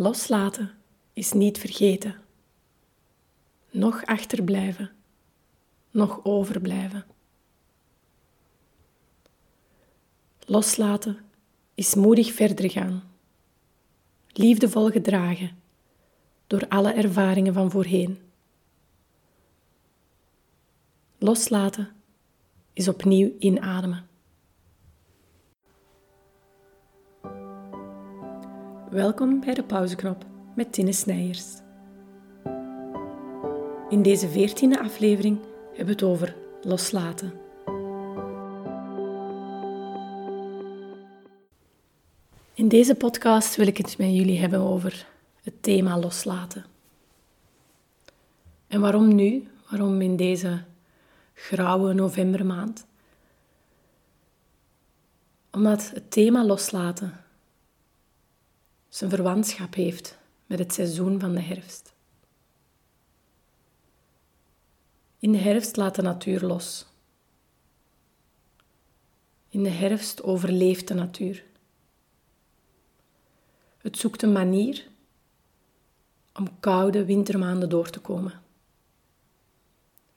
Loslaten is niet vergeten. Nog achterblijven, nog overblijven. Loslaten is moedig verder gaan, liefdevol gedragen door alle ervaringen van voorheen. Loslaten is opnieuw inademen. Welkom bij de pauzeknop met Tine Snijers. In deze veertiende aflevering hebben we het over loslaten. In deze podcast wil ik het met jullie hebben over het thema loslaten. En waarom nu? Waarom in deze grauwe novembermaand? Omdat het thema loslaten zijn verwantschap heeft met het seizoen van de herfst. In de herfst laat de natuur los. In de herfst overleeft de natuur. Het zoekt een manier om koude wintermaanden door te komen.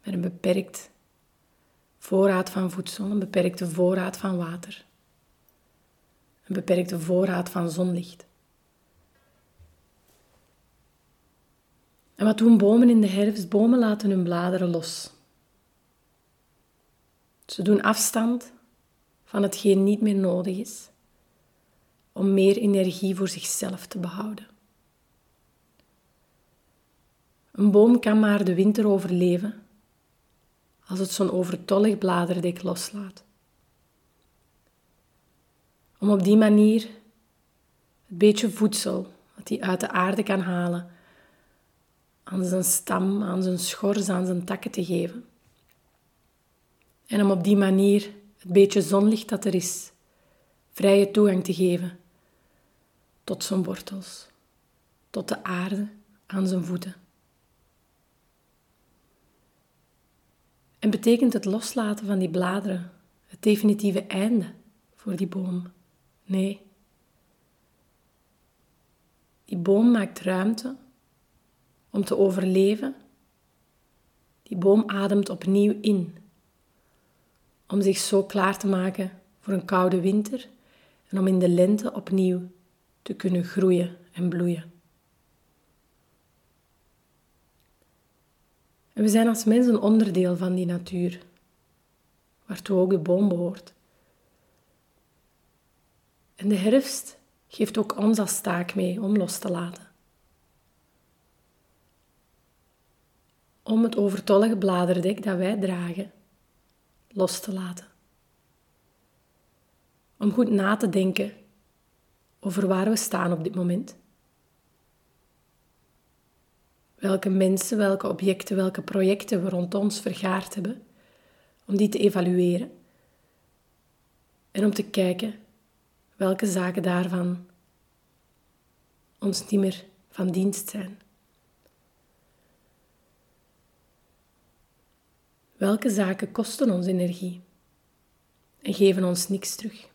Met een beperkt voorraad van voedsel, een beperkte voorraad van water, een beperkte voorraad van zonlicht. En wat doen bomen in de herfst? Bomen laten hun bladeren los. Ze doen afstand van hetgeen niet meer nodig is, om meer energie voor zichzelf te behouden. Een boom kan maar de winter overleven als het zo'n overtollig bladerdek loslaat. Om op die manier het beetje voedsel dat hij uit de aarde kan halen aan zijn stam, aan zijn schors, aan zijn takken te geven. En om op die manier het beetje zonlicht dat er is, vrije toegang te geven tot zijn wortels, tot de aarde aan zijn voeten. En betekent het loslaten van die bladeren het definitieve einde voor die boom? Nee. Die boom maakt ruimte om te overleven. Die boom ademt opnieuw in, om zich zo klaar te maken voor een koude winter en om in de lente opnieuw te kunnen groeien en bloeien. En we zijn als mens een onderdeel van die natuur, waartoe ook de boom behoort. En de herfst geeft ook ons als taak mee om los te laten. Om het overtollige bladerdek dat wij dragen los te laten. Om goed na te denken over waar we staan op dit moment. Welke mensen, welke objecten, welke projecten we rond ons vergaard hebben, om die te evalueren. En om te kijken welke zaken daarvan ons niet meer van dienst zijn. Welke zaken kosten ons energie en geven ons niks terug?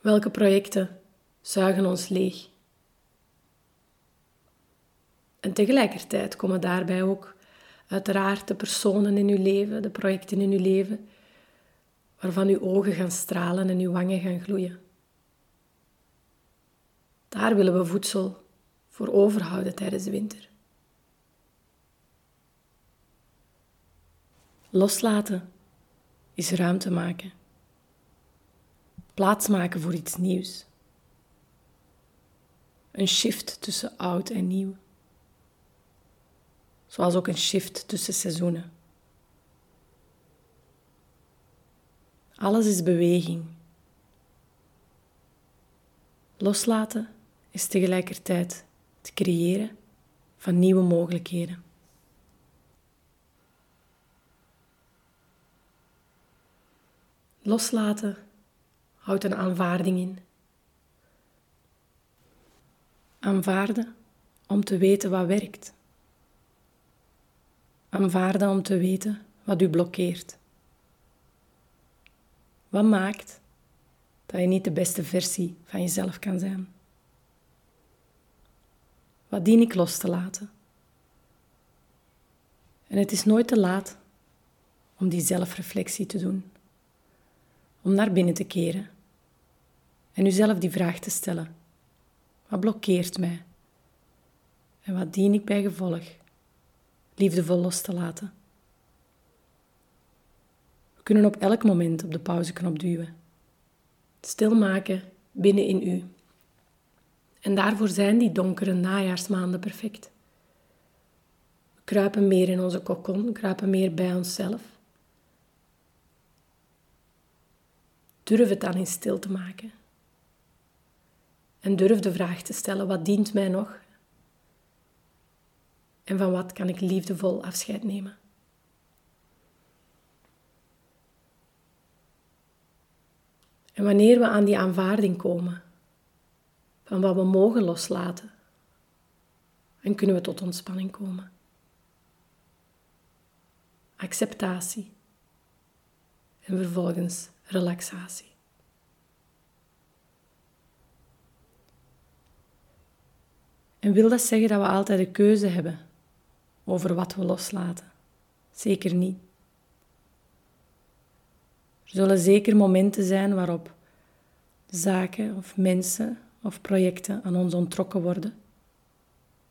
Welke projecten zuigen ons leeg? En tegelijkertijd komen daarbij ook uiteraard de personen in uw leven, de projecten in uw leven, waarvan uw ogen gaan stralen en uw wangen gaan gloeien. Daar willen we voedsel voor overhouden tijdens de winter. Loslaten is ruimte maken. Plaats maken voor iets nieuws. Een shift tussen oud en nieuw. Zoals ook een shift tussen seizoenen. Alles is beweging. Loslaten is tegelijkertijd het creëren van nieuwe mogelijkheden. Loslaten houdt een aanvaarding in. Aanvaarden om te weten wat werkt. Aanvaarden om te weten wat u blokkeert. Wat maakt dat je niet de beste versie van jezelf kan zijn? Wat dien ik los te laten? En het is nooit te laat om die zelfreflectie te doen. Om naar binnen te keren en uzelf die vraag te stellen. Wat blokkeert mij? En wat dien ik bij gevolg? Liefdevol los te laten. We kunnen op elk moment op de pauzeknop duwen. Stilmaken binnen in u. En daarvoor zijn die donkere najaarsmaanden perfect. We kruipen meer in onze kokon, kruipen meer bij onszelf. Durf het dan in stil te maken. En durf de vraag te stellen: wat dient mij nog? En van wat kan ik liefdevol afscheid nemen? En wanneer we aan die aanvaarding komen van wat we mogen loslaten, dan kunnen we tot ontspanning komen. Acceptatie en vervolgens relaxatie. En wil dat zeggen dat we altijd de keuze hebben over wat we loslaten? Zeker niet. Er zullen zeker momenten zijn waarop zaken of mensen of projecten aan ons ontrokken worden,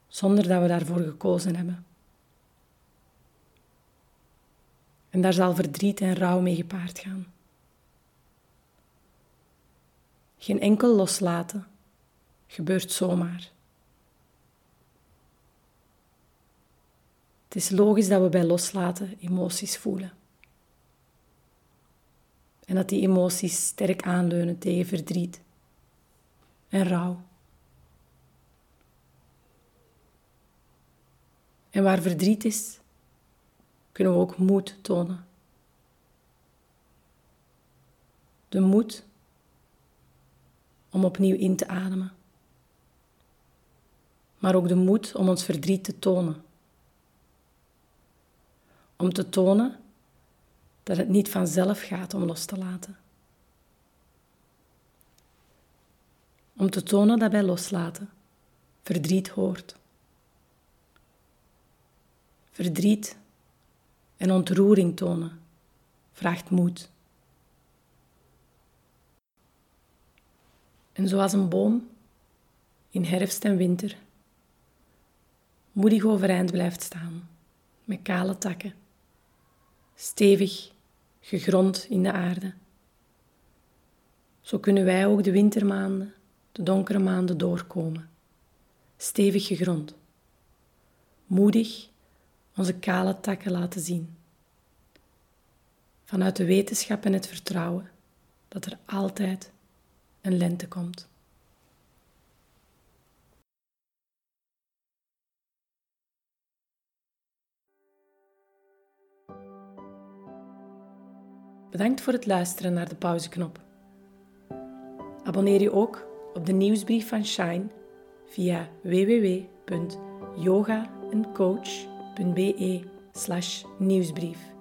zonder dat we daarvoor gekozen hebben. En daar zal verdriet en rouw mee gepaard gaan. Geen enkel loslaten gebeurt zomaar. Het is logisch dat we bij loslaten emoties voelen. En dat die emoties sterk aanleunen tegen verdriet en rouw. En waar verdriet is, kunnen we ook moed tonen. De moed om opnieuw in te ademen. Maar ook de moed om ons verdriet te tonen. Om te tonen dat het niet vanzelf gaat om los te laten. Om te tonen dat bij loslaten verdriet hoort. Verdriet en ontroering tonen vraagt moed. En zoals een boom in herfst en winter moedig overeind blijft staan, met kale takken, stevig gegrond in de aarde. Zo kunnen wij ook de wintermaanden, de donkere maanden doorkomen, stevig gegrond, moedig onze kale takken laten zien. Vanuit de wetenschap en het vertrouwen dat er altijd een lente komt. Bedankt voor het luisteren naar de pauzeknop. Abonneer je ook op de nieuwsbrief van Shine via www.yogaencoach.be/nieuwsbrief.